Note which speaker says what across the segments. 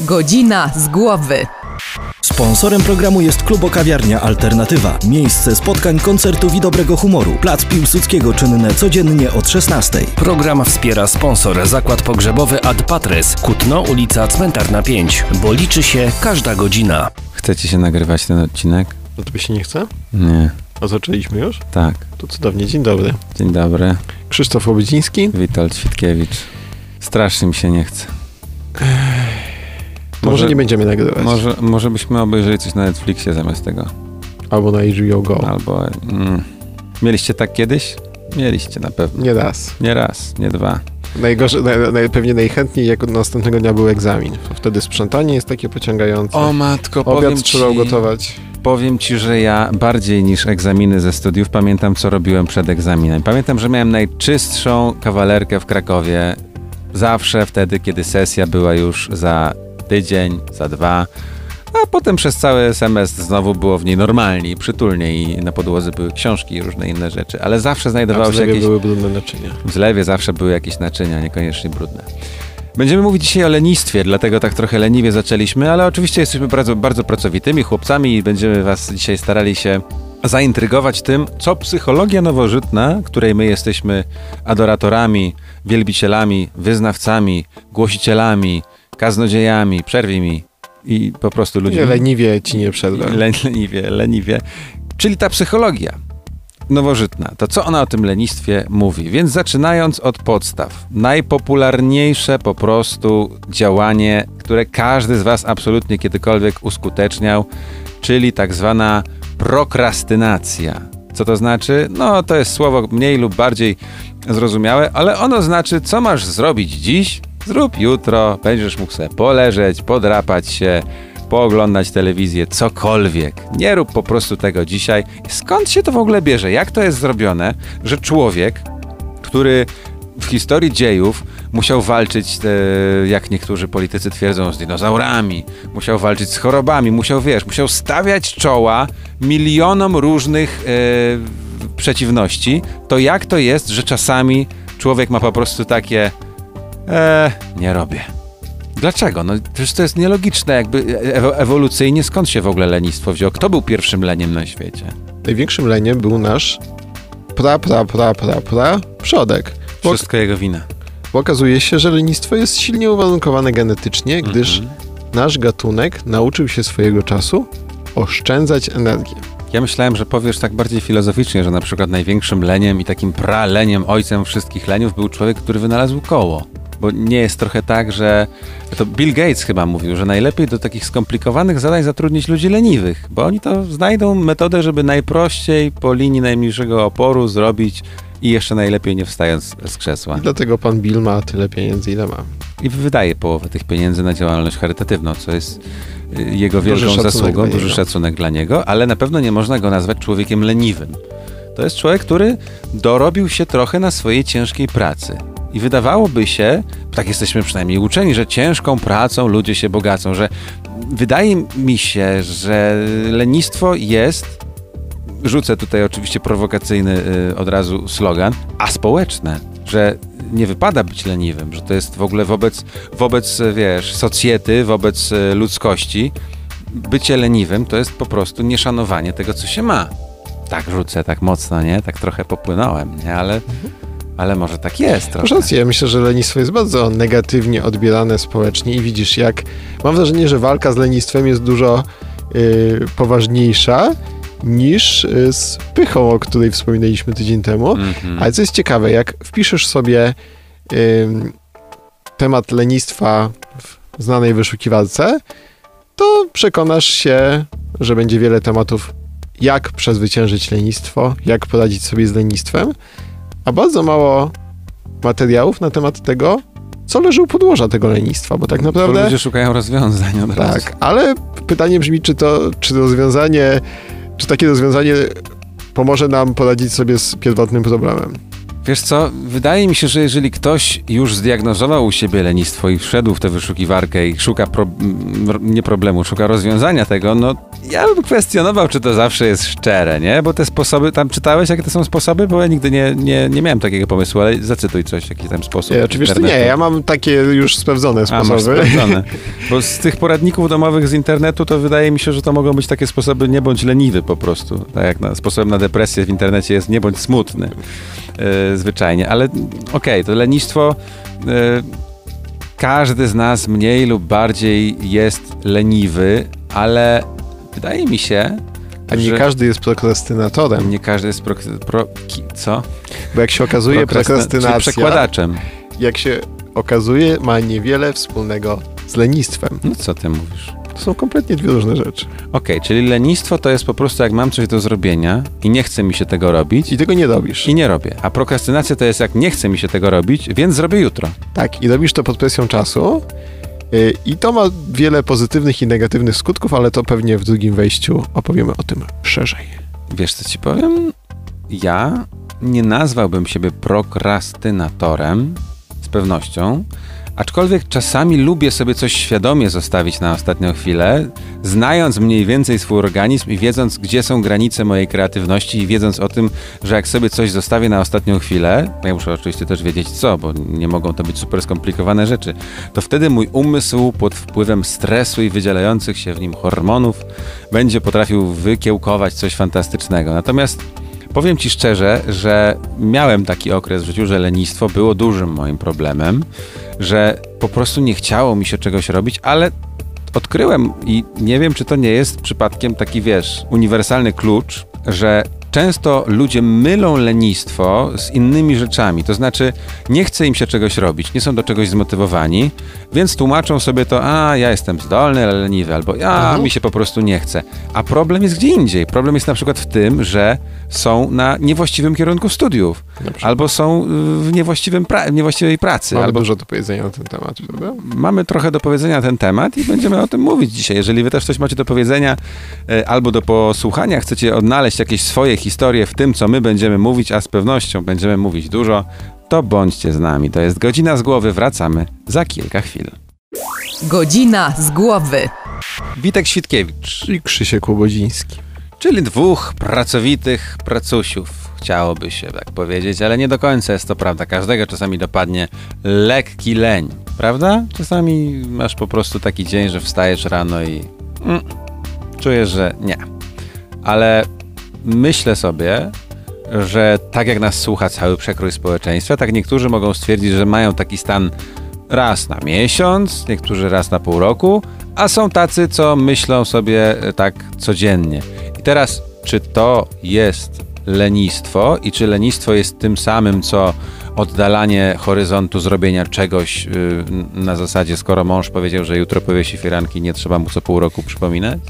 Speaker 1: Godzina z głowy.
Speaker 2: Sponsorem programu jest Klubo Kawiarnia Alternatywa. Miejsce spotkań, koncertów i dobrego humoru. Plac Piłsudskiego czynne codziennie od 16.
Speaker 3: Program wspiera sponsor Zakład Pogrzebowy Ad Patres, Kutno, ulica Cmentarna 5, bo liczy się każda godzina.
Speaker 4: Chcecie się nagrywać ten odcinek?
Speaker 5: No tobie się nie chce?
Speaker 4: Nie.
Speaker 5: A zaczęliśmy już?
Speaker 4: Tak.
Speaker 5: To cudownie, dzień dobry.
Speaker 4: Dzień dobry.
Speaker 5: Krzysztof Łobydziński.
Speaker 4: Witold Świtkiewicz. Strasznie mi się nie chce.
Speaker 5: To może, nie będziemy nagrywać.
Speaker 4: Może, może byśmy obejrzeli coś na Netflixie zamiast tego.
Speaker 5: Albo na HBO Go.
Speaker 4: Albo... Mm. Mieliście tak kiedyś? Mieliście na pewno.
Speaker 5: Nie raz.
Speaker 4: Nie raz, nie dwa.
Speaker 5: Najgorzej, naj, naj, pewnie najchętniej jak następnego dnia był egzamin. Wtedy sprzątanie jest takie pociągające.
Speaker 4: O matko,
Speaker 5: Obiad
Speaker 4: powiem
Speaker 5: trzeba
Speaker 4: ci,
Speaker 5: ugotować.
Speaker 4: Powiem ci, że ja bardziej niż egzaminy ze studiów pamiętam, co robiłem przed egzaminem. Pamiętam, że miałem najczystszą kawalerkę w Krakowie. Zawsze wtedy, kiedy sesja była już za tydzień, za dwa. A potem przez cały semestr znowu było w niej normalnie i przytulnie i na podłodze były książki i różne inne rzeczy, ale zawsze znajdowało
Speaker 5: A w
Speaker 4: się
Speaker 5: zlewie
Speaker 4: jakieś...
Speaker 5: były brudne naczynia.
Speaker 4: W zlewie zawsze były jakieś naczynia, niekoniecznie brudne. Będziemy mówić dzisiaj o lenistwie, dlatego tak trochę leniwie zaczęliśmy, ale oczywiście jesteśmy bardzo, bardzo pracowitymi chłopcami i będziemy was dzisiaj starali się zaintrygować tym, co psychologia nowożytna, której my jesteśmy adoratorami, wielbicielami, wyznawcami, głosicielami, kaznodziejami, przerwij mi i po prostu ludźmi.
Speaker 5: Nie, leniwie ci nie przerwę.
Speaker 4: Len, leniwie, leniwie. Czyli ta psychologia nowożytna, to co ona o tym lenistwie mówi? Więc zaczynając od podstaw. Najpopularniejsze po prostu działanie, które każdy z Was absolutnie kiedykolwiek uskuteczniał, czyli tak zwana prokrastynacja. Co to znaczy? No, to jest słowo mniej lub bardziej zrozumiałe, ale ono znaczy, co masz zrobić dziś, zrób jutro, będziesz mógł sobie poleżeć, podrapać się, pooglądać telewizję, cokolwiek. Nie rób po prostu tego dzisiaj. Skąd się to w ogóle bierze? Jak to jest zrobione, że człowiek, który w historii dziejów musiał walczyć, e, jak niektórzy politycy twierdzą, z dinozaurami, musiał walczyć z chorobami, musiał, wiesz, musiał stawiać czoła milionom różnych e, przeciwności, to jak to jest, że czasami człowiek ma po prostu takie e, nie robię. Dlaczego? No przecież to jest nielogiczne, jakby ewo- ewolucyjnie skąd się w ogóle lenistwo wzięło? Kto był pierwszym leniem na świecie?
Speaker 5: Największym leniem był nasz pra, pra, pra, pra, pra przodek. Bo,
Speaker 4: Wszystko jego wina.
Speaker 5: bo okazuje się, że lenistwo jest silnie uwarunkowane genetycznie, gdyż
Speaker 4: Mhm.
Speaker 5: nasz gatunek nauczył się swojego czasu oszczędzać energię.
Speaker 4: Ja myślałem, że powiesz tak bardziej filozoficznie, że na przykład największym leniem i takim praleniem, ojcem wszystkich leniów był człowiek, który wynalazł koło. Bo nie jest trochę tak, że. To Bill Gates chyba mówił, że najlepiej do takich skomplikowanych zadań zatrudnić ludzi leniwych, bo oni to znajdą metodę, żeby najprościej po linii najmniejszego oporu zrobić i jeszcze najlepiej nie wstając z krzesła.
Speaker 5: I dlatego pan Bill ma tyle pieniędzy, ile ma.
Speaker 4: I wydaje połowę tych pieniędzy na działalność charytatywną, co jest y, jego wielką zasługą, duży szacunek dla niego, ale na pewno nie można go nazwać człowiekiem leniwym. To jest człowiek, który dorobił się trochę na swojej ciężkiej pracy. I wydawałoby się, tak jesteśmy przynajmniej uczeni, że ciężką pracą ludzie się bogacą, że wydaje mi się, że lenistwo jest, rzucę tutaj oczywiście prowokacyjny y, od razu slogan, aspołeczne, że nie wypada być leniwym, że to jest w ogóle wobec, wobec wiesz, socjety, wobec y, ludzkości, bycie leniwym to jest po prostu nieszanowanie tego, co się ma. Tak rzucę, tak mocno, nie? Tak trochę popłynąłem, nie? Ale, ale może tak jest trochę.
Speaker 5: Masz rację, ja myślę, że lenistwo jest bardzo negatywnie odbierane społecznie i widzisz, jak mam wrażenie, że walka z lenistwem jest dużo y, poważniejsza niż y, z pychą, o której wspominaliśmy tydzień temu.
Speaker 4: Mhm.
Speaker 5: Ale co jest ciekawe, jak wpiszesz sobie ym, temat lenistwa w znanej wyszukiwarce, to przekonasz się, że będzie wiele tematów, jak przezwyciężyć lenistwo, jak poradzić sobie z lenistwem, a bardzo mało materiałów na temat tego, co leży u podłoża tego lenistwa, bo tak naprawdę...
Speaker 4: ludzie szukają rozwiązań od razu.
Speaker 5: Tak, ale pytanie brzmi, czy to, czy rozwiązanie, czy takie rozwiązanie pomoże nam poradzić sobie z pierwotnym problemem.
Speaker 4: Wiesz co, wydaje mi się, że jeżeli ktoś już zdiagnozował u siebie lenistwo i wszedł w tę wyszukiwarkę i szuka pro, nie problemu, szuka rozwiązania tego, no ja bym kwestionował, czy to zawsze jest szczere, nie? Bo te sposoby, tam czytałeś, jakie to są sposoby? Bo ja nigdy nie, nie, nie miałem takiego pomysłu, ale zacytuj coś, jaki tam sposób.
Speaker 5: Ja, oczywiście nie,
Speaker 4: internetu.
Speaker 5: ja mam takie już sprawdzone
Speaker 4: A, masz
Speaker 5: sposoby.
Speaker 4: sprawdzone. Bo z tych poradników domowych z internetu to wydaje mi się, że to mogą być takie sposoby nie bądź leniwy po prostu. Tak jak na, sposobem na depresję w internecie jest nie bądź smutny. E, zwyczajnie. Ale okej, to lenistwo... e, każdy z nas mniej lub bardziej jest leniwy, ale wydaje mi się,
Speaker 5: A nie
Speaker 4: że
Speaker 5: każdy jest prokrastynatorem,
Speaker 4: nie każdy jest pro, pro, co?
Speaker 5: bo jak się okazuje, prokrastynacja,
Speaker 4: przekładaczem.
Speaker 5: jak się okazuje, ma niewiele wspólnego z lenistwem.
Speaker 4: No co ty mówisz?
Speaker 5: To są kompletnie dwie różne rzeczy.
Speaker 4: Okej, czyli lenistwo to jest po prostu jak mam coś do zrobienia i nie chce mi się tego robić
Speaker 5: I tego nie robisz.
Speaker 4: i nie robię. A prokrastynacja to jest jak nie chce mi się tego robić, więc zrobię jutro.
Speaker 5: Tak, i robisz to pod presją czasu. y, I to ma wiele pozytywnych i negatywnych skutków, ale to pewnie w drugim wejściu opowiemy o tym szerzej.
Speaker 4: Wiesz co ci powiem? Ja nie nazwałbym siebie prokrastynatorem z pewnością, aczkolwiek czasami lubię sobie coś świadomie zostawić na ostatnią chwilę, znając mniej więcej swój organizm i wiedząc, gdzie są granice mojej kreatywności i wiedząc o tym, że jak sobie coś zostawię na ostatnią chwilę, ja muszę oczywiście też wiedzieć co, bo nie mogą to być super skomplikowane rzeczy, to wtedy mój umysł pod wpływem stresu i wydzielających się w nim hormonów będzie potrafił wykiełkować coś fantastycznego. Natomiast powiem Ci szczerze, że miałem taki okres w życiu, że lenistwo było dużym moim problemem, że po prostu nie chciało mi się czegoś robić, ale odkryłem i nie wiem, czy to nie jest przypadkiem taki, wiesz, uniwersalny klucz, że często ludzie mylą lenistwo z innymi rzeczami. To znaczy, nie chce im się czegoś robić, nie są do czegoś zmotywowani, więc tłumaczą sobie to, a ja jestem zdolny, ale leniwy, albo ja
Speaker 5: Mhm.
Speaker 4: mi się po prostu nie chce. A problem jest gdzie indziej. Problem jest na przykład w tym, że są na niewłaściwym kierunku studiów, albo są w niewłaściwym pra- niewłaściwej pracy,
Speaker 5: Mamy
Speaker 4: albo
Speaker 5: dużo do powiedzenia na ten temat, prawda?
Speaker 4: mamy trochę do powiedzenia na ten temat i będziemy o tym mówić dzisiaj. Jeżeli wy też coś macie do powiedzenia e, albo do posłuchania, chcecie odnaleźć jakieś swoje historie w tym, co my będziemy mówić, a z pewnością będziemy mówić dużo, to bądźcie z nami. To jest Godzina z Głowy. Wracamy za kilka chwil.
Speaker 1: Godzina z głowy.
Speaker 4: Witek Świtkiewicz,
Speaker 5: I Krzysiek Łobodziński.
Speaker 4: czyli dwóch pracowitych pracusiów, chciałoby się tak powiedzieć, ale nie do końca jest to prawda. Każdego czasami dopadnie lekki leń, prawda? Czasami masz po prostu taki dzień, że wstajesz rano i mm, czujesz, że nie. Ale myślę sobie, że tak jak nas słucha cały przekrój społeczeństwa, tak niektórzy mogą stwierdzić, że mają taki stan raz na miesiąc, niektórzy raz na pół roku, a są tacy, co myślą sobie e, tak codziennie. I teraz, czy to jest lenistwo i czy lenistwo jest tym samym, co oddalanie horyzontu zrobienia czegoś yy, na zasadzie, skoro mąż powiedział, że jutro powiesi firanki, nie trzeba mu co pół roku przypominać?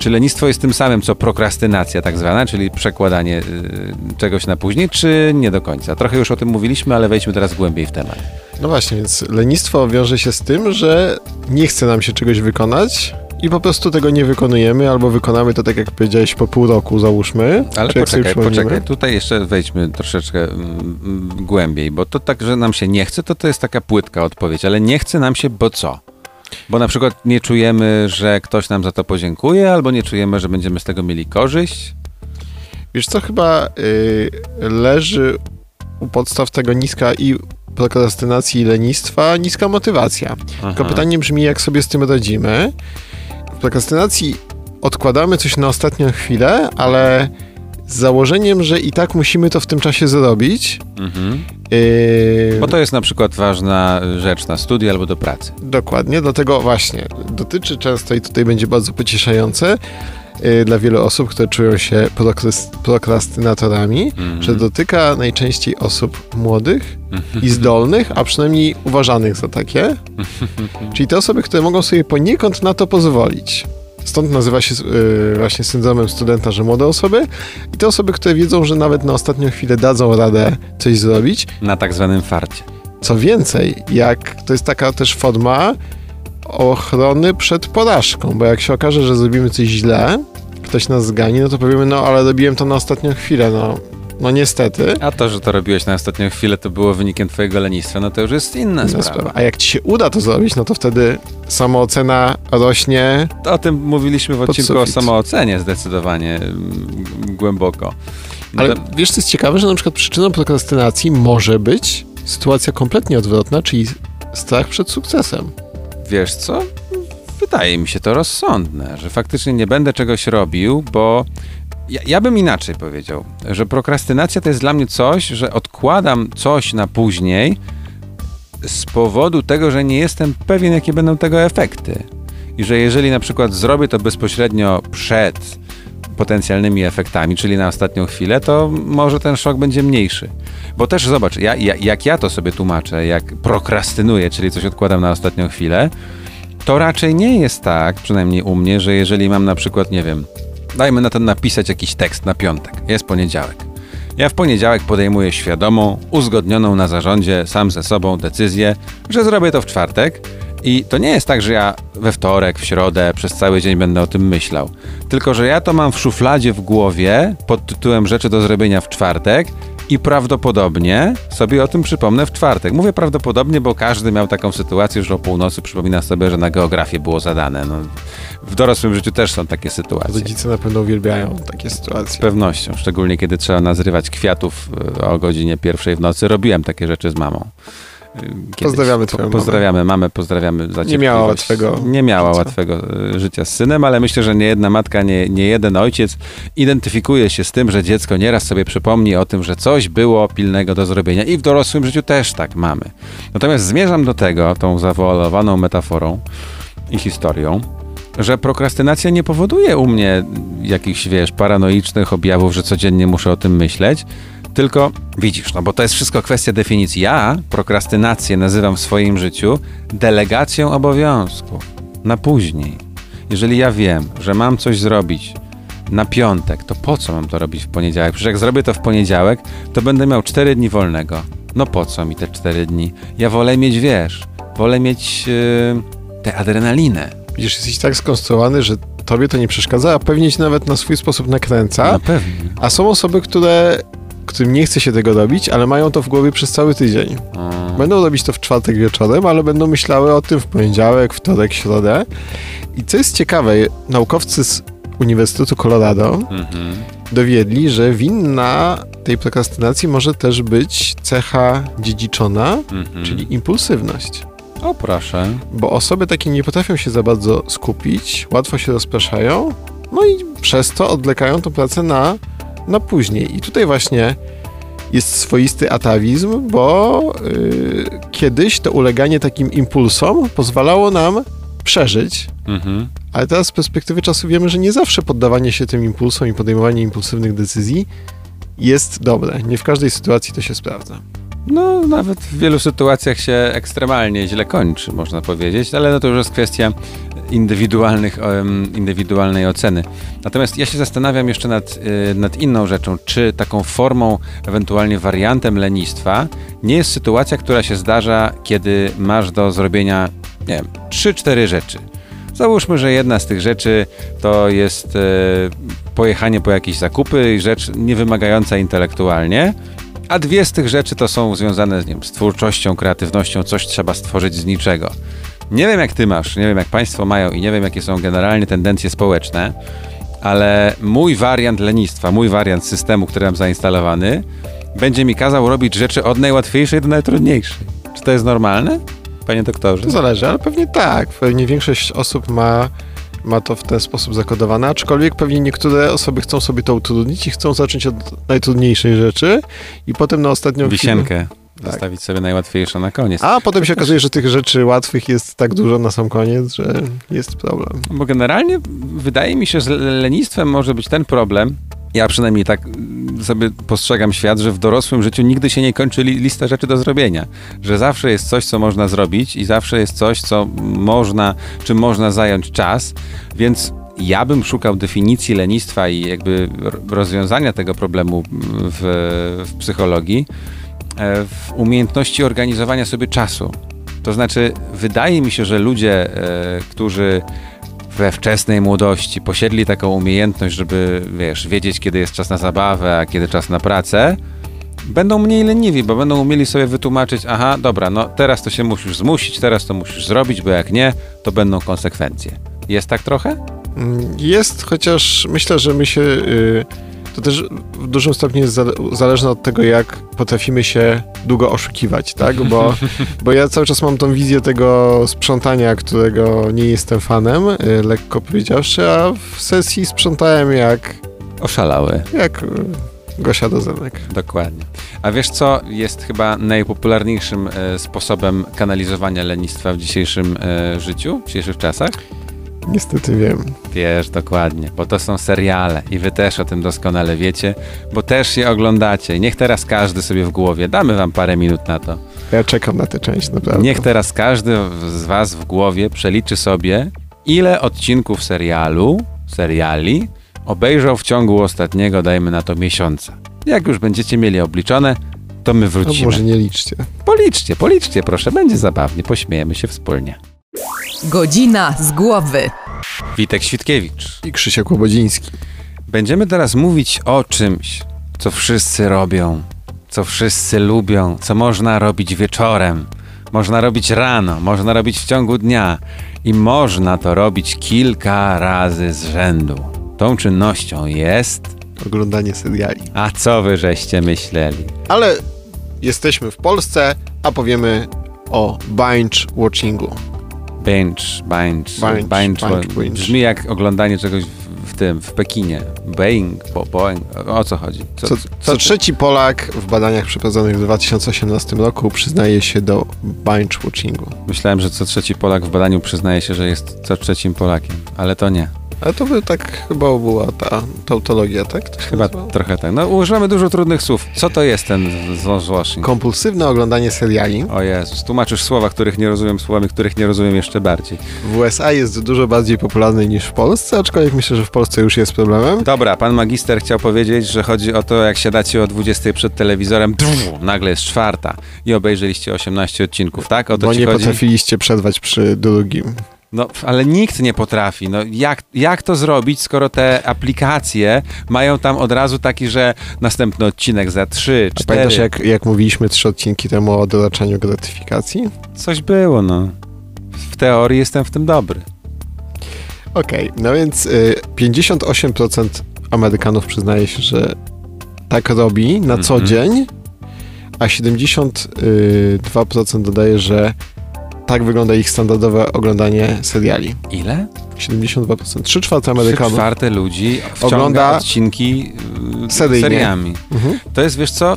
Speaker 4: Czy lenistwo jest tym samym, co prokrastynacja tak zwana, czyli przekładanie y, czegoś na później, czy nie do końca? Trochę już o tym mówiliśmy, ale wejdźmy teraz głębiej w temat.
Speaker 5: No właśnie, więc lenistwo wiąże się z tym, że nie chce nam się czegoś wykonać i po prostu tego nie wykonujemy, albo wykonamy to tak jak powiedziałeś po pół roku, załóżmy.
Speaker 4: Ale poczekaj, poczekaj, tutaj jeszcze wejdźmy troszeczkę mm, mm, głębiej, bo to tak, że nam się nie chce, to to jest taka płytka odpowiedź, ale nie chce nam się, bo co? Bo na przykład nie czujemy, że ktoś nam za to podziękuje, albo nie czujemy, że będziemy z tego mieli korzyść.
Speaker 5: Wiesz co, chyba y, leży u podstaw tego niska i prokrastynacji i lenistwa niska motywacja. Tylko pytanie brzmi, jak sobie z tym radzimy. W prokrastynacji odkładamy coś na ostatnią chwilę, ale z założeniem, że i tak musimy to w tym czasie zrobić.
Speaker 4: Mhm.
Speaker 5: Yy,
Speaker 4: Bo to jest na przykład ważna rzecz na studia albo do pracy.
Speaker 5: Dokładnie, dlatego właśnie dotyczy często i tutaj będzie bardzo pocieszające yy, dla wielu osób, które czują się prokrastynatorami,
Speaker 4: Mhm.
Speaker 5: że dotyka najczęściej osób młodych i zdolnych, a przynajmniej uważanych za takie. Czyli te osoby, które mogą sobie poniekąd na to pozwolić. Stąd nazywa się yy, właśnie syndromem studenta, że młode osoby. I te osoby, które wiedzą, że nawet na ostatnią chwilę dadzą radę coś zrobić,
Speaker 4: Na tak zwanym farcie.
Speaker 5: co więcej, jak to jest taka też forma ochrony przed porażką, bo jak się okaże, że zrobimy coś źle, ktoś nas zgani, no to powiemy, no ale robiłem to na ostatnią chwilę, no No niestety.
Speaker 4: A to, że to robiłeś na ostatnią chwilę, to było wynikiem twojego lenistwa, no to już jest inna
Speaker 5: inna
Speaker 4: sprawa.
Speaker 5: sprawa. A jak ci się uda to zrobić, no to wtedy samoocena rośnie.
Speaker 4: O tym mówiliśmy w odcinku o samoocenie zdecydowanie głęboko. No
Speaker 5: Ale
Speaker 4: to-
Speaker 5: wiesz, co jest ciekawe, że na przykład przyczyną prokrastynacji może być sytuacja kompletnie odwrotna, czyli strach przed sukcesem.
Speaker 4: Wiesz co? Wydaje mi się to rozsądne, że faktycznie nie będę czegoś robił, bo ja, ja bym inaczej powiedział, że prokrastynacja to jest dla mnie coś, że odkładam coś na później z powodu tego, że nie jestem pewien, jakie będą tego efekty. I że jeżeli na przykład zrobię to bezpośrednio przed potencjalnymi efektami, czyli na ostatnią chwilę, to może ten szok będzie mniejszy. Bo też zobacz, ja, ja, jak ja to sobie tłumaczę, jak prokrastynuję, czyli coś odkładam na ostatnią chwilę, to raczej nie jest tak, przynajmniej u mnie, że jeżeli mam na przykład, nie wiem, dajmy na to napisać jakiś tekst na piątek, jest poniedziałek. Ja w poniedziałek podejmuję świadomą, uzgodnioną na zarządzie sam ze sobą decyzję, że zrobię to w czwartek. I to nie jest tak, że ja we wtorek, w środę przez cały dzień będę o tym myślał. Tylko, że ja to mam w szufladzie w głowie pod tytułem rzeczy do zrobienia w czwartek i prawdopodobnie sobie o tym przypomnę w czwartek. Mówię prawdopodobnie, bo każdy miał taką sytuację, że o północy przypomina sobie, że na geografię było zadane. No, w dorosłym życiu też są takie sytuacje.
Speaker 5: Rodzice na pewno uwielbiają takie
Speaker 4: Z
Speaker 5: sytuacje.
Speaker 4: pewnością, szczególnie kiedy trzeba nazrywać kwiatów e, o godzinie pierwszej w nocy. Robiłem takie rzeczy z mamą. E, Kiedyś.
Speaker 5: Pozdrawiamy twoją mamę.
Speaker 4: Pozdrawiamy mamę, pozdrawiamy za
Speaker 5: Nie miała łatwego
Speaker 4: Nie miała
Speaker 5: życia.
Speaker 4: łatwego e, życia z synem, ale myślę, że nie jedna matka, nie, nie jeden ojciec identyfikuje się z tym, że dziecko nieraz sobie przypomni o tym, że coś było pilnego do zrobienia i w dorosłym życiu też tak mamy. Natomiast zmierzam do tego, tą zawoalowaną metaforą i historią, że prokrastynacja nie powoduje u mnie jakichś, wiesz, paranoicznych objawów, że codziennie muszę o tym myśleć, tylko widzisz, no bo to jest wszystko kwestia definicji. Ja prokrastynację nazywam w swoim życiu delegacją obowiązku na później. Jeżeli ja wiem, że mam coś zrobić na piątek, to po co mam to robić w poniedziałek? Przecież jak zrobię to w poniedziałek, to będę miał 4 dni wolnego. No po co mi te 4 dni? Ja wolę mieć, wiesz, wolę mieć yy, tę adrenalinę.
Speaker 5: Widzisz, jesteś tak skonstruowany, że tobie to nie przeszkadza, a pewnie cię nawet na swój sposób nakręca.
Speaker 4: Na pewno.
Speaker 5: A są osoby, które, którym nie chce się tego robić, ale mają to w głowie przez cały tydzień.
Speaker 4: O.
Speaker 5: Będą robić to w czwartek wieczorem, ale będą myślały o tym w poniedziałek, wtorek, środę. I co jest ciekawe, naukowcy z Uniwersytetu Colorado
Speaker 4: Mhm.
Speaker 5: dowiedli, że winna tej prokrastynacji może też być cecha dziedziczona,
Speaker 4: Mhm.
Speaker 5: czyli impulsywność.
Speaker 4: O proszę.
Speaker 5: Bo osoby takie nie potrafią się za bardzo skupić, łatwo się rozpraszają, no i przez to odlekają tę pracę na, na później. I tutaj właśnie jest swoisty atawizm, bo yy, kiedyś to uleganie takim impulsom pozwalało nam przeżyć,
Speaker 4: Mhm.
Speaker 5: ale teraz z perspektywy czasu wiemy, że nie zawsze poddawanie się tym impulsom i podejmowanie impulsywnych decyzji jest dobre. Nie w każdej sytuacji to się sprawdza.
Speaker 4: No, nawet w wielu sytuacjach się ekstremalnie źle kończy, można powiedzieć, ale no to już jest kwestia indywidualnych, indywidualnej oceny. Natomiast ja się zastanawiam jeszcze nad, y, nad inną rzeczą, czy taką formą, ewentualnie wariantem lenistwa nie jest sytuacja, która się zdarza, kiedy masz do zrobienia, nie wiem, 3-4 rzeczy. Załóżmy, że jedna z tych rzeczy to jest e, pojechanie po jakieś zakupy i rzecz niewymagająca intelektualnie, a dwie z tych rzeczy to są związane z, wiem, z twórczością, kreatywnością, coś trzeba stworzyć z niczego. Nie wiem jak ty masz, nie wiem jak państwo mają i nie wiem jakie są generalnie tendencje społeczne, ale mój wariant lenistwa, mój wariant systemu, który mam zainstalowany, będzie mi kazał robić rzeczy od najłatwiejszej do najtrudniejszej. Czy to jest normalne, panie doktorze?
Speaker 5: To zależy, ale pewnie tak. Pewnie większość osób ma, ma to w ten sposób zakodowane, aczkolwiek pewnie niektóre osoby chcą sobie to utrudnić i chcą zacząć od najtrudniejszej rzeczy i potem na ostatnią chwilę...
Speaker 4: Wisienkę
Speaker 5: Tak.
Speaker 4: zostawić sobie najłatwiejszą na koniec.
Speaker 5: A potem się okazuje, że tych rzeczy łatwych jest tak dużo na sam koniec, że jest problem.
Speaker 4: Bo generalnie wydaje mi się, że lenistwem może być ten problem, ja przynajmniej tak mm, sobie postrzegam świat, że w dorosłym życiu nigdy się nie kończy li- lista rzeczy do zrobienia. Że zawsze jest coś, co można zrobić i zawsze jest coś, co można, czym można zająć czas, więc ja bym szukał definicji lenistwa i jakby rozwiązania tego problemu w, w psychologii e, w umiejętności organizowania sobie czasu. To znaczy, wydaje mi się, że ludzie, e, którzy we wczesnej młodości posiedli taką umiejętność, żeby, wiesz, wiedzieć, kiedy jest czas na zabawę, a kiedy czas na pracę, będą mniej leniwi, bo będą umieli sobie wytłumaczyć, aha, dobra, no teraz to się musisz zmusić, teraz to musisz zrobić, bo jak nie, to będą konsekwencje. Jest tak trochę?
Speaker 5: Mm, Jest, chociaż myślę, że my się. y, To też w dużym stopniu jest zale- zależne od tego, jak potrafimy się długo oszukiwać, tak? Bo, bo ja cały czas mam tą wizję tego sprzątania, którego nie jestem fanem, y, lekko powiedziawszy, a w sesji sprzątałem jak,
Speaker 4: Oszalały.
Speaker 5: jak y, Gosia Dozenek.
Speaker 4: Dokładnie. A wiesz co jest chyba najpopularniejszym e, sposobem kanalizowania lenistwa w dzisiejszym życiu, w dzisiejszych czasach?
Speaker 5: Niestety wiem.
Speaker 4: Wiesz, dokładnie, bo to są seriale i wy też o tym doskonale wiecie, bo też je oglądacie. Niech teraz każdy sobie w głowie, damy wam parę minut na to,
Speaker 5: Ja czekam na tę część, naprawdę.
Speaker 4: niech teraz każdy z was w głowie przeliczy sobie, ile odcinków serialu, seriali obejrzał w ciągu ostatniego, dajmy na to, miesiąca. Jak już będziecie mieli obliczone, to my
Speaker 5: No,
Speaker 4: wrócimy.
Speaker 5: może nie liczcie.
Speaker 4: Policzcie, policzcie proszę, będzie zabawnie, pośmiejemy się wspólnie.
Speaker 1: Godzina z głowy.
Speaker 4: Witek Świtkiewicz.
Speaker 5: I Krzysiek Łobodziński.
Speaker 4: Będziemy teraz mówić o czymś, co wszyscy robią, co wszyscy lubią, co można robić wieczorem, można robić rano, można robić w ciągu dnia i można to robić kilka razy z rzędu. Tą czynnością jest.
Speaker 5: Oglądanie seriali.
Speaker 4: A co wy żeście myśleli?
Speaker 5: Ale jesteśmy w Polsce, a powiemy o binge watchingu.
Speaker 4: Binge, Binge,
Speaker 5: binge,
Speaker 4: binge,
Speaker 5: binge.
Speaker 4: Brzmi jak oglądanie czegoś w, tym, w Pekinie. Boeing, bo, Boeing. O co chodzi? Co,
Speaker 5: Co,
Speaker 4: co,
Speaker 5: co trzeci Polak w badaniach przeprowadzonych w 2018 roku przyznaje się do binge watchingu.
Speaker 4: Myślałem, że co trzeci Polak w badaniu przyznaje się, że jest co trzecim Polakiem, ale to nie.
Speaker 5: Ale to by tak chyba była ta tautologia, tak? To
Speaker 4: Chyba
Speaker 5: nazywało?
Speaker 4: trochę tak. No używamy dużo trudnych słów. Co to jest ten z Washington?
Speaker 5: Kompulsywne oglądanie seriali
Speaker 4: O Jezus, tłumaczysz słowa, których nie rozumiem, słowami, których nie rozumiem jeszcze bardziej.
Speaker 5: w USA jest dużo bardziej popularny niż w Polsce, aczkolwiek myślę, że w Polsce już jest problemem.
Speaker 4: Dobra, pan magister chciał powiedzieć, że chodzi o to, jak siadacie o 20 przed telewizorem, nagle jest czwarta i obejrzeliście 18 odcinków, tak? O to
Speaker 5: Bo
Speaker 4: ci
Speaker 5: nie
Speaker 4: chodzi?
Speaker 5: potrafiliście przerwać przy drugim.
Speaker 4: No, ale nikt nie potrafi. No, jak, jak to zrobić, skoro te aplikacje mają tam od razu taki, że następny odcinek za 3,
Speaker 5: A
Speaker 4: 4.
Speaker 5: pamiętasz, jak, jak mówiliśmy trzy odcinki temu o doraczaniu gratyfikacji?
Speaker 4: Coś było, no. W teorii jestem w tym dobry.
Speaker 5: Okej, no więc y, 58% Amerykanów przyznaje się, że tak robi na co
Speaker 4: Mhm.
Speaker 5: dzień, a 72% dodaje, że tak wygląda ich standardowe oglądanie seriali.
Speaker 4: Ile?
Speaker 5: 72%. 3 czwarte Amerykanów.
Speaker 4: czwarte ludzi
Speaker 5: Ogląda
Speaker 4: odcinki yy,
Speaker 5: seryjnie.
Speaker 4: seriami.
Speaker 5: Mhm.
Speaker 4: To jest, wiesz co,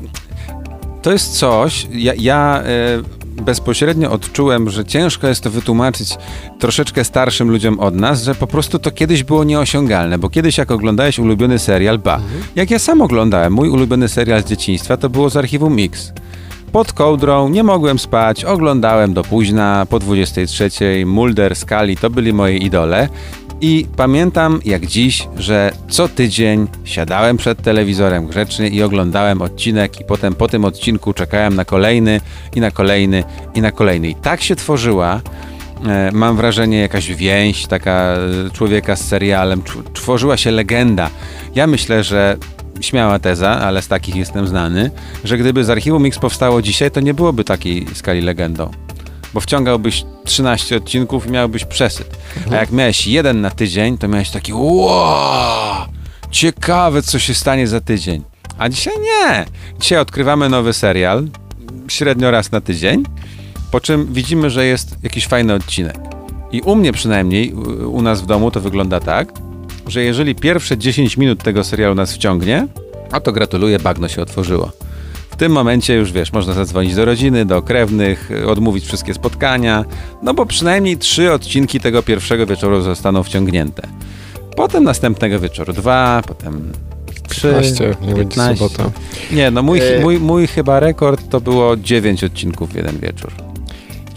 Speaker 4: to jest coś, ja, ja e, bezpośrednio odczułem, że ciężko jest to wytłumaczyć troszeczkę starszym ludziom od nas, że po prostu to kiedyś było nieosiągalne, bo kiedyś jak oglądałeś ulubiony serial, ba, jak ja sam oglądałem, mój ulubiony serial z dzieciństwa to było z archiwum Mix. Pod kołdrą, nie mogłem spać, oglądałem do późna, po 23, Mulder, Scully, to byli moje idole. I pamiętam jak dziś, że co tydzień siadałem przed telewizorem grzecznie i oglądałem odcinek i potem po tym odcinku czekałem na kolejny i na kolejny i na kolejny. I tak się tworzyła, e, mam wrażenie, jakaś więź taka e, człowieka z serialem, Tw- tworzyła się legenda. Ja myślę, że śmiała teza, ale z takich jestem znany, że gdyby z Archiwum Mix powstało dzisiaj, to nie byłoby takiej skali legendą. Bo wciągałbyś 13 odcinków i miałbyś przesyt. A jak miałeś jeden na tydzień, to miałeś taki wow, ciekawe co się stanie za tydzień. A dzisiaj nie. Dzisiaj odkrywamy nowy serial, średnio raz na tydzień, po czym widzimy, że jest jakiś fajny odcinek. I u mnie przynajmniej, u nas w domu to wygląda tak, że jeżeli pierwsze 10 minut tego serialu nas wciągnie, a to gratuluję, bagno się otworzyło. W tym momencie już wiesz, można zadzwonić do rodziny, do krewnych, odmówić wszystkie spotkania, no bo przynajmniej trzy odcinki tego pierwszego wieczoru zostaną wciągnięte. Potem następnego wieczoru dwa, potem trzy,
Speaker 5: 15, nie będzie
Speaker 4: 15.
Speaker 5: sobota.
Speaker 4: Nie, no mój,
Speaker 5: E-
Speaker 4: mój, mój chyba rekord to było 9 odcinków w jeden wieczór.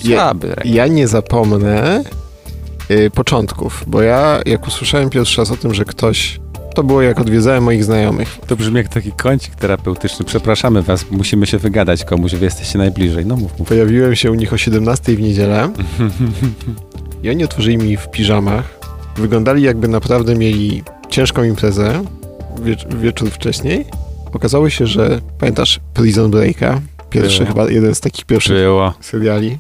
Speaker 5: Ja-
Speaker 4: Słaby rekord.
Speaker 5: Ja nie zapomnę y, początków, bo ja jak usłyszałem pierwszy raz o tym, że ktoś, to było jak odwiedzałem moich znajomych.
Speaker 4: To brzmi jak taki kącik terapeutyczny. Przepraszamy was, musimy się wygadać komuś, wy jesteście najbliżej. No mów, mów.
Speaker 5: Pojawiłem się u nich o 17 w niedzielę i oni otworzyli mi w piżamach wyglądali jakby naprawdę mieli ciężką imprezę wiecz- wieczór wcześniej. Okazało się, że pamiętasz Prison Breaka? Pierwszy
Speaker 4: Było.
Speaker 5: chyba, jeden z takich pierwszych
Speaker 4: Było.
Speaker 5: seriali.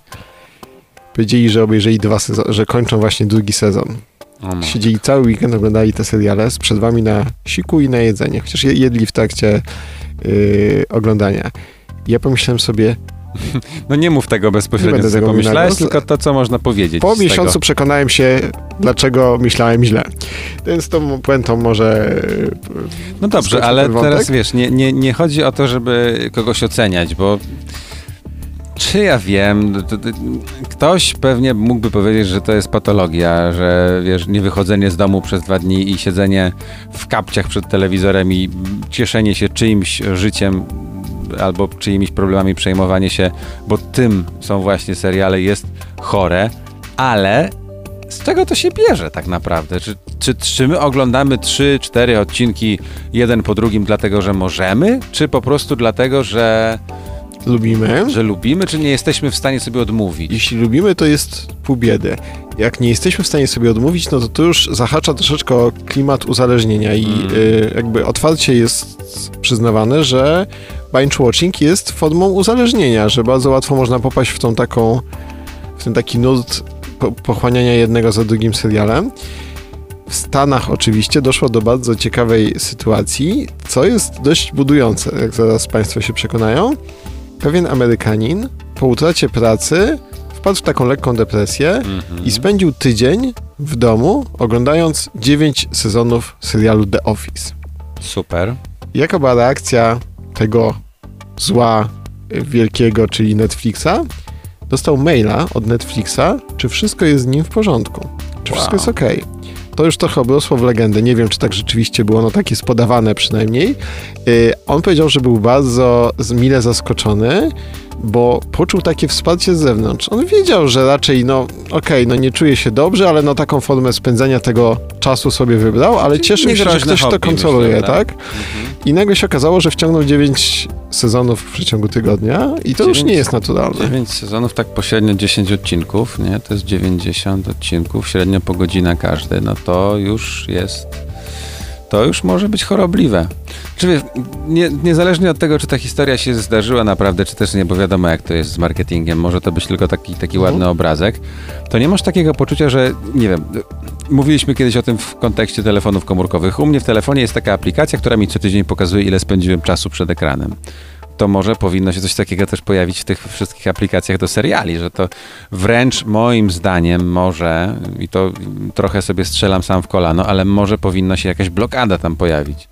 Speaker 5: Powiedzieli, że obejrzeli dwa sezony, że kończą właśnie drugi sezon.
Speaker 4: O.
Speaker 5: Siedzieli cały weekend, oglądali te seriale z przerwami na siku i na jedzenie, chociaż je- jedli w trakcie yy, oglądania. Ja pomyślałem sobie,
Speaker 4: no nie mów tego bezpośrednio, co
Speaker 5: tego
Speaker 4: pomyślałeś, tylko to, co można powiedzieć
Speaker 5: po miesiącu
Speaker 4: tego.
Speaker 5: przekonałem się, dlaczego myślałem źle. Więc tą puentą może...
Speaker 4: No dobrze, ale teraz wiesz, nie, nie, nie chodzi o to, żeby kogoś oceniać, bo czy ja wiem, to, ktoś pewnie mógłby powiedzieć, że to jest patologia, że wiesz, niewychodzenie z domu przez dwa dni i siedzenie w kapciach przed telewizorem i cieszenie się czyimś życiem albo czyimiś problemami, przejmowanie się, bo tym są właśnie seriale, jest chore, ale z czego to się bierze tak naprawdę? Czy, czy, czy my oglądamy trzy, cztery odcinki jeden po drugim dlatego, że możemy? Czy po prostu dlatego, że,
Speaker 5: Lubimy.
Speaker 4: że lubimy, czy nie jesteśmy w stanie sobie odmówić?
Speaker 5: Jeśli lubimy, to jest pół biedy. Jak nie jesteśmy w stanie sobie odmówić, no to to już zahacza troszeczkę o klimat uzależnienia i
Speaker 4: Mm.
Speaker 5: y, jakby otwarcie jest przyznawane, że binge watching jest formą uzależnienia, że bardzo łatwo można popaść w tą taką, w ten taki nurt po, pochłaniania jednego za drugim serialem. W Stanach oczywiście doszło do bardzo ciekawej sytuacji, co jest dość budujące, jak zaraz Państwo się przekonają. Pewien Amerykanin po utracie pracy wpadł w taką lekką depresję
Speaker 4: Mhm.
Speaker 5: i spędził tydzień w domu oglądając 9 sezonów serialu The Office.
Speaker 4: Super.
Speaker 5: Jaka była reakcja tego zła y, wielkiego, czyli Netflixa? Dostał maila od Netflixa, czy wszystko jest z nim w porządku, czy
Speaker 4: Wow.
Speaker 5: wszystko jest ok. To już trochę obrosło w legendę. Nie wiem, czy tak rzeczywiście było, no tak jest podawane przynajmniej. Y, on powiedział, że był bardzo mile zaskoczony, bo poczuł takie wsparcie z zewnątrz. On wiedział, że raczej, no okej, no nie czuje się dobrze, ale no taką formę spędzania tego czasu sobie wybrał, ale cieszył się, że ktoś to kontroluje,
Speaker 4: myślę,
Speaker 5: tak? I nagle się okazało, że wciągnął 9 sezonów w przeciągu tygodnia i to już
Speaker 4: Dziewięć-
Speaker 5: nie jest naturalne.
Speaker 4: 9 sezonów, tak pośrednio 10 odcinków, nie? To jest 90 odcinków, średnio po godzina każdy. No to już jest. To już może być chorobliwe. Czy wiesz, nie, niezależnie od tego, czy ta historia się zdarzyła naprawdę, czy też nie, bo wiadomo, jak to jest z marketingiem, może to być tylko taki, taki
Speaker 5: Mhm.
Speaker 4: ładny obrazek, to nie masz takiego poczucia, że nie wiem. Mówiliśmy kiedyś o tym w kontekście telefonów komórkowych. U mnie w telefonie jest taka aplikacja, która mi co tydzień pokazuje, ile spędziłem czasu przed ekranem to może powinno się coś takiego też pojawić w tych wszystkich aplikacjach do seriali, że to wręcz moim zdaniem może, i to trochę sobie strzelam sam w kolano, ale może powinno się jakaś blokada tam pojawić.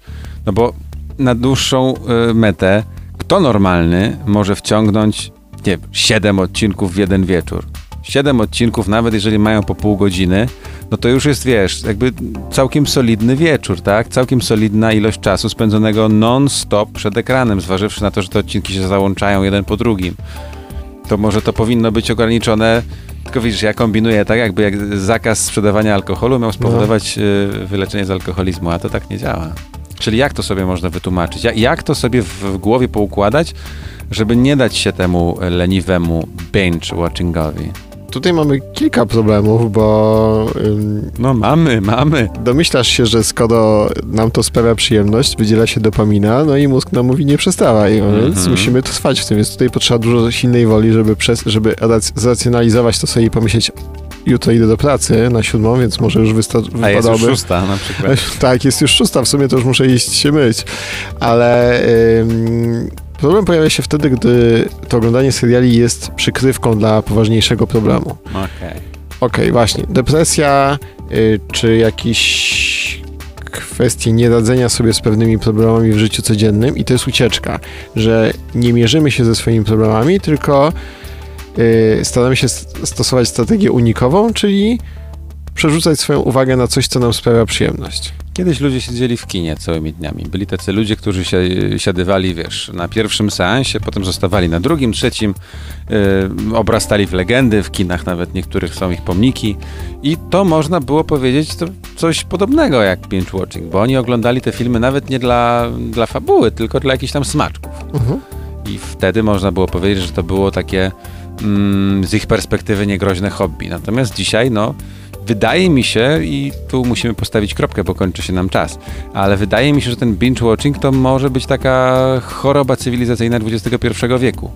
Speaker 4: No bo na dłuższą y, metę, kto normalny może wciągnąć, nie wiem, 7 odcinków w jeden wieczór? 7 odcinków, nawet jeżeli mają po pół godziny, no to już jest, wiesz, jakby całkiem solidny wieczór, tak? Całkiem solidna ilość czasu spędzonego non-stop przed ekranem, zważywszy na to, że te odcinki się załączają jeden po drugim. To może to powinno być ograniczone, tylko widzisz, ja kombinuję tak, jakby jak zakaz sprzedawania alkoholu miał spowodować y, wyleczenie z alkoholizmu, a to tak nie działa. Czyli jak to sobie można wytłumaczyć? Jak, jak to sobie w, głowie poukładać, żeby nie dać się temu leniwemu binge-watchingowi?
Speaker 5: Tutaj mamy kilka problemów, bo ym,
Speaker 4: No mamy, mamy.
Speaker 5: domyślasz się, że skoro nam to sprawia przyjemność, wydziela się dopamina, no i mózg nam mówi nie przestawaj, no więc
Speaker 4: Mhm.
Speaker 5: musimy trwać w tym, więc tutaj potrzeba dużo silnej woli, żeby, przez, żeby rac- zracjonalizować to sobie i pomyśleć jutro idę do pracy na siódmą, więc może już wysta-
Speaker 4: A jest już szósta na przykład.
Speaker 5: Tak, jest już szósta, w sumie to już muszę iść się myć. Ale ym, problem pojawia się wtedy, gdy to oglądanie seriali jest przykrywką dla poważniejszego problemu.
Speaker 4: Okej.
Speaker 5: Okej, właśnie. Depresja, y, czy jakieś kwestie nieradzenia sobie z pewnymi problemami w życiu codziennym i to jest ucieczka, że nie mierzymy się ze swoimi problemami, tylko y, staramy się st- stosować strategię unikową, czyli przerzucać swoją uwagę na coś, co nam sprawia przyjemność.
Speaker 4: Kiedyś ludzie siedzieli w kinie całymi dniami. Byli tacy ludzie, którzy się siadywali, wiesz, na pierwszym seansie, potem zostawali na drugim, trzecim, yy, obrastali w legendy, w kinach nawet niektórych są ich pomniki i to można było powiedzieć to coś podobnego jak binge-watching, bo oni oglądali te filmy nawet nie dla, dla fabuły, tylko dla jakichś tam smaczków.
Speaker 5: Mhm.
Speaker 4: I wtedy można było powiedzieć, że to było takie mm, z ich perspektywy niegroźne hobby. Natomiast dzisiaj, no, wydaje mi się, i tu musimy postawić kropkę, bo kończy się nam czas, ale wydaje mi się, że ten binge-watching to może być taka choroba cywilizacyjna XXI wieku.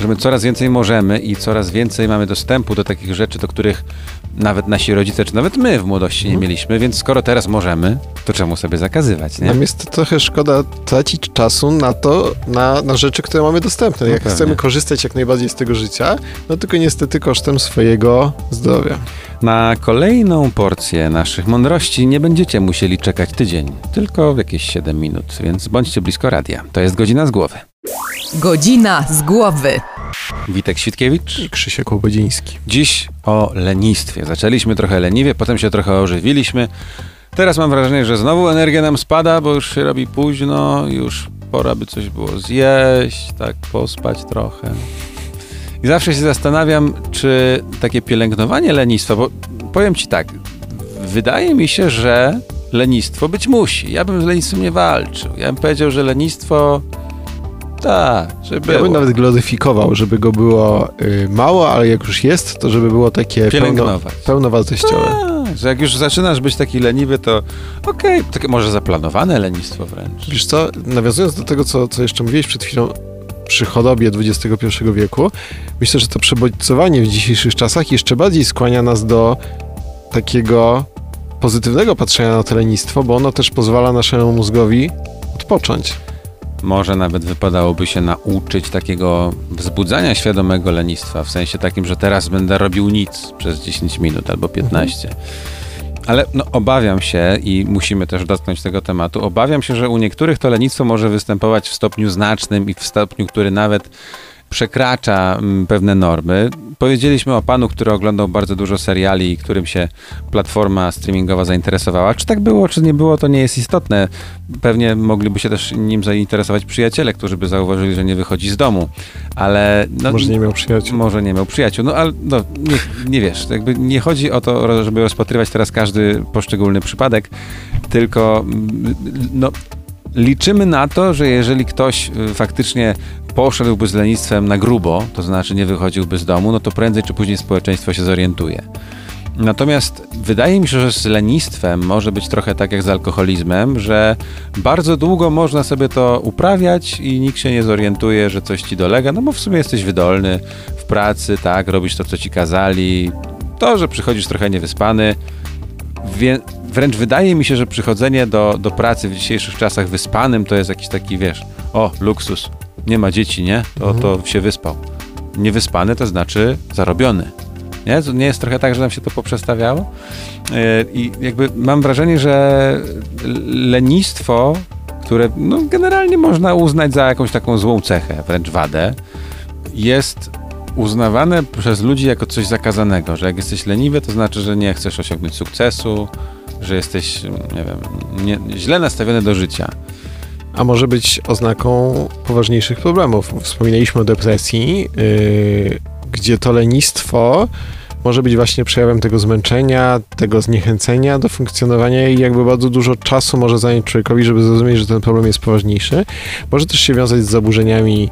Speaker 4: Że my coraz więcej możemy i coraz więcej mamy dostępu do takich rzeczy, do których nawet nasi rodzice, czy nawet my w młodości nie mieliśmy, więc skoro teraz możemy, to czemu sobie zakazywać, nie?
Speaker 5: Nam jest trochę szkoda tracić czasu na to, na, na rzeczy, które mamy dostępne.
Speaker 4: No
Speaker 5: Jak
Speaker 4: pewnie.
Speaker 5: chcemy korzystać jak najbardziej z tego życia, no tylko niestety kosztem swojego zdrowia.
Speaker 4: Na kolejną porcję naszych mądrości nie będziecie musieli czekać tydzień, tylko jakieś 7 minut, więc bądźcie blisko radia. To jest godzina z głowy.
Speaker 1: Godzina z głowy.
Speaker 4: Witek Świtkiewicz.
Speaker 5: I Krzysiek Łobodziński.
Speaker 4: Dziś o lenistwie. Zaczęliśmy trochę leniwie, potem się trochę ożywiliśmy. Teraz mam wrażenie, że znowu energia nam spada, bo już się robi późno, już pora by coś było zjeść, tak pospać trochę. I zawsze się zastanawiam, czy takie pielęgnowanie lenistwa, bo powiem ci tak, wydaje mi się, że lenistwo być musi. Ja bym z lenistwem nie walczył. Ja bym powiedział, że lenistwo tak, żeby
Speaker 5: Ja bym nawet gloryfikował, żeby go było y, mało, ale jak już jest, to żeby było takie pełno, pełnowartościowe.
Speaker 4: Tak, że jak już zaczynasz być taki leniwy, to okej, takie może zaplanowane lenistwo wręcz.
Speaker 5: Wiesz co, nawiązując do tego, co, co jeszcze mówiłeś przed chwilą przy chorobie XXI wieku, myślę, że to przebodźcowanie w dzisiejszych czasach jeszcze bardziej skłania nas do takiego pozytywnego patrzenia na to lenistwo, bo ono też pozwala naszemu mózgowi odpocząć.
Speaker 4: Może nawet wypadałoby się nauczyć takiego wzbudzania świadomego lenistwa, w sensie takim, że teraz będę robił nic przez 10 minut albo 15. Ale no, obawiam się i musimy też dotknąć tego tematu. Obawiam się, że u niektórych to lenistwo może występować w stopniu znacznym i w stopniu, który nawet przekracza mm, pewne normy. Powiedzieliśmy o panu, który oglądał bardzo dużo seriali i którym się platforma streamingowa zainteresowała. Czy tak było, czy nie było, to nie jest istotne. Pewnie mogliby się też nim zainteresować przyjaciele, którzy by zauważyli, że nie wychodzi z domu. Ale no,
Speaker 5: Może nie miał przyjaciół.
Speaker 4: może nie miał przyjaciół, no ale no, nie, nie wiesz, jakby nie chodzi o to, żeby rozpatrywać teraz każdy poszczególny przypadek, tylko mm, no, liczymy na to, że jeżeli ktoś y, faktycznie poszedłby z lenistwem na grubo, to znaczy nie wychodziłby z domu, no to prędzej czy później społeczeństwo się zorientuje. Natomiast wydaje mi się, że z lenistwem może być trochę tak jak z alkoholizmem, że bardzo długo można sobie to uprawiać i nikt się nie zorientuje, że coś ci dolega, no bo w sumie jesteś wydolny w pracy, tak, robisz to, co ci kazali. To, że przychodzisz trochę niewyspany, wie, wręcz wydaje mi się, że przychodzenie do, do pracy w dzisiejszych czasach wyspanym to jest jakiś taki, wiesz, o, luksus, nie ma dzieci, nie? To, to się wyspał. Niewyspany to znaczy zarobiony. Nie? Nie jest trochę tak, że nam się to poprzestawiało? Yy, I jakby mam wrażenie, że lenistwo, które no, generalnie można uznać za jakąś taką złą cechę, wręcz wadę, jest uznawane przez ludzi jako coś zakazanego, że jak jesteś leniwy, to znaczy, że nie chcesz osiągnąć sukcesu, że jesteś, nie wiem, nie, źle nastawiony do życia.
Speaker 5: A może być oznaką poważniejszych problemów. Wspominaliśmy o depresji, yy, gdzie to lenistwo może być właśnie przejawem tego zmęczenia, tego zniechęcenia do funkcjonowania i jakby bardzo dużo czasu może zająć człowiekowi, żeby zrozumieć, że ten problem jest poważniejszy. Może też się wiązać z zaburzeniami,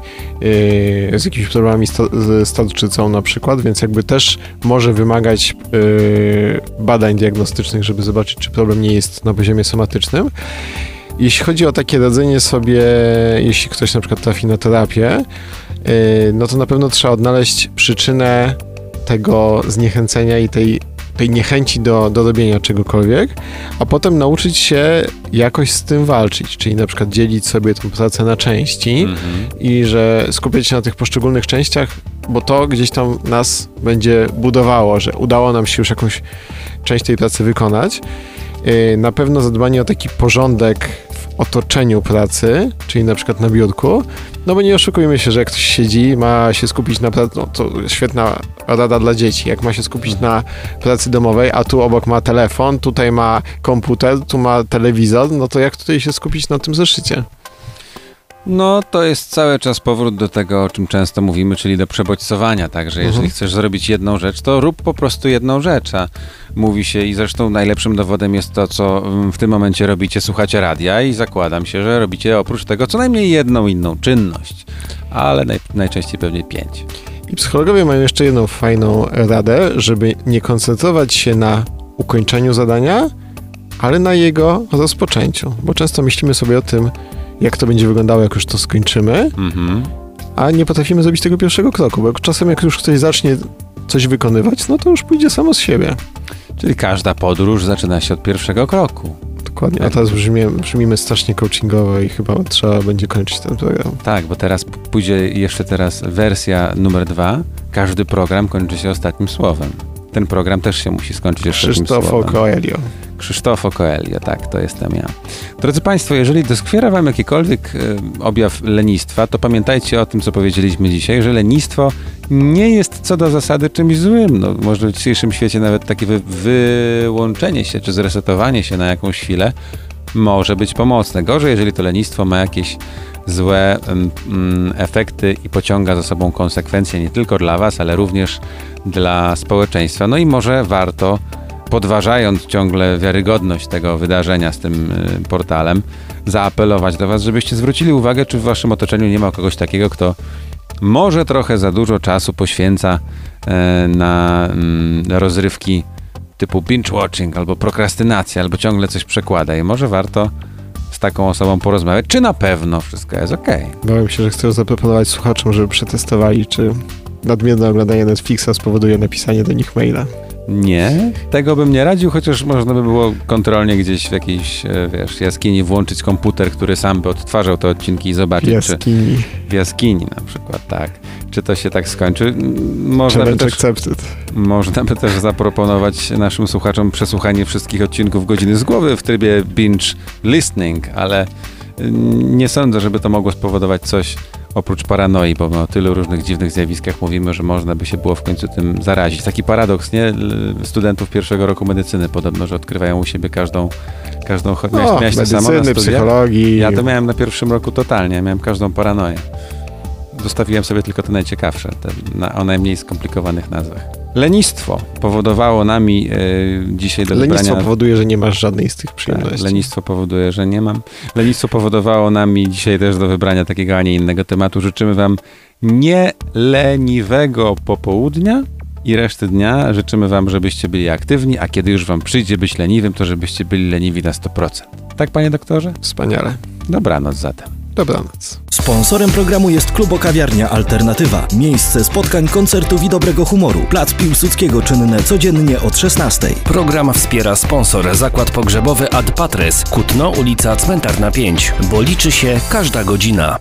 Speaker 5: yy, z jakimiś problemami sta- z staruczycą na przykład, więc jakby też może wymagać yy, badań diagnostycznych, żeby zobaczyć, czy problem nie jest na poziomie somatycznym. Jeśli chodzi o takie radzenie sobie, jeśli ktoś na przykład trafi na terapię, yy, no to na pewno trzeba odnaleźć przyczynę tego zniechęcenia i tej, tej niechęci do, do robienia czegokolwiek, a potem nauczyć się jakoś z tym walczyć, czyli na przykład dzielić sobie tę pracę na części
Speaker 4: Mhm.
Speaker 5: i że skupiać się na tych poszczególnych częściach, bo to gdzieś tam nas będzie budowało, że udało nam się już jakąś część tej pracy wykonać. Yy, Na pewno zadbanie o taki porządek w otoczeniu pracy, czyli na przykład na biurku, no bo nie oszukujmy się, że jak ktoś siedzi, ma się skupić na pracy, no to świetna rada dla dzieci, jak ma się skupić na pracy domowej, a tu obok ma telefon, tutaj ma komputer, tu ma telewizor, no to jak tutaj się skupić na tym zeszycie?
Speaker 4: No, to jest cały czas powrót do tego, o czym często mówimy, czyli do przebodźcowania. Także jeżeli
Speaker 5: Mhm.
Speaker 4: chcesz zrobić jedną rzecz, to rób po prostu jedną rzecz. A mówi się, i zresztą najlepszym dowodem jest to, co mm, w tym momencie robicie, słuchacie radia i zakładam się, że robicie oprócz tego co najmniej jedną inną czynność, ale naj, najczęściej pewnie pięć.
Speaker 5: I psychologowie mają jeszcze jedną fajną radę, żeby nie koncentrować się na ukończeniu zadania, ale na jego rozpoczęciu. Bo często myślimy sobie o tym, jak to będzie wyglądało, jak już to skończymy,
Speaker 4: Mhm.
Speaker 5: a nie potrafimy zrobić tego pierwszego kroku, bo czasem jak już ktoś zacznie coś wykonywać, no to już pójdzie samo z siebie.
Speaker 4: Czyli każda podróż zaczyna się od pierwszego kroku.
Speaker 5: Dokładnie. A teraz brzmie, brzmimy strasznie coachingowo i chyba trzeba będzie kończyć ten program.
Speaker 4: Tak, bo teraz pójdzie jeszcze teraz wersja numer dwa. Każdy program kończy się ostatnim słowem. Ten program też się musi skończyć ostatnim
Speaker 5: Krzysztof
Speaker 4: słowem.
Speaker 5: Coelho.
Speaker 4: Krzysztofo Coelho, tak, to jestem ja. Drodzy Państwo, jeżeli doskwiera Wam jakikolwiek e, objaw lenistwa, to pamiętajcie o tym, co powiedzieliśmy dzisiaj, że lenistwo nie jest co do zasady czymś złym. No, może w dzisiejszym świecie nawet takie wy, wyłączenie się czy zresetowanie się na jakąś chwilę może być pomocne. Gorzej, jeżeli to lenistwo ma jakieś złe em, mm, efekty i pociąga za sobą konsekwencje nie tylko dla Was, ale również dla społeczeństwa. No i może warto podważając ciągle wiarygodność tego wydarzenia z tym y, portalem, zaapelować do Was, żebyście zwrócili uwagę, czy w Waszym otoczeniu nie ma kogoś takiego, kto może trochę za dużo czasu poświęca e, na mm, rozrywki typu binge-watching, albo prokrastynacja, albo ciągle coś przekłada. I może warto z taką osobą porozmawiać, czy na pewno wszystko jest ok.
Speaker 5: Bałem się, że chcę zaproponować słuchaczom, żeby przetestowali, czy nadmierne oglądanie Netflixa spowoduje napisanie do nich maila.
Speaker 4: Nie, tego bym nie radził, chociaż można by było kontrolnie gdzieś w jakiejś, e, wiesz, jaskini włączyć komputer, który sam by odtwarzał te odcinki i zobaczyć, czy
Speaker 5: Jaskini.
Speaker 4: w jaskini na przykład, tak. Czy to się tak skończy? Można by, też,
Speaker 5: accepted.
Speaker 4: można by też zaproponować naszym słuchaczom przesłuchanie wszystkich odcinków Godziny z Głowy w trybie binge listening, ale y, nie sądzę, żeby to mogło spowodować coś oprócz paranoi, bo my o tylu różnych dziwnych zjawiskach mówimy, że można by się było w końcu tym zarazić. Taki paradoks, nie? Studentów pierwszego roku medycyny podobno, że odkrywają u siebie każdą, każdą... cho- Miałeś, miałeś to samo
Speaker 5: medycyny,
Speaker 4: studiach?
Speaker 5: psychologii.
Speaker 4: Ja to miałem na pierwszym roku totalnie, miałem każdą paranoję. Zostawiłem sobie tylko te najciekawsze, te na, o najmniej skomplikowanych nazwach. Lenistwo powodowało nami e, dzisiaj do
Speaker 5: Lenistwo
Speaker 4: wybrania...
Speaker 5: powoduje, że nie masz żadnej z tych
Speaker 4: Tak,
Speaker 5: przyjemności.
Speaker 4: lenistwo powoduje, że nie mam. Lenistwo powodowało nami dzisiaj też do wybrania takiego, a nie innego tematu. Życzymy Wam nieleniwego popołudnia i reszty dnia. Życzymy Wam, żebyście byli aktywni, a kiedy już Wam przyjdzie być leniwym, to żebyście byli leniwi na 100%. Tak, Panie doktorze?
Speaker 5: Wspaniale.
Speaker 4: Dobranoc zatem.
Speaker 5: Dobranoc.
Speaker 2: Sponsorem programu jest Klubo Kawiarnia Alternatywa. Miejsce spotkań, koncertów i dobrego humoru. Plac Piłsudskiego czynne codziennie od 16.
Speaker 3: Program wspiera sponsor Zakład Pogrzebowy Ad Patres, Kutno, ulica Cmentarna 5, bo liczy się każda godzina.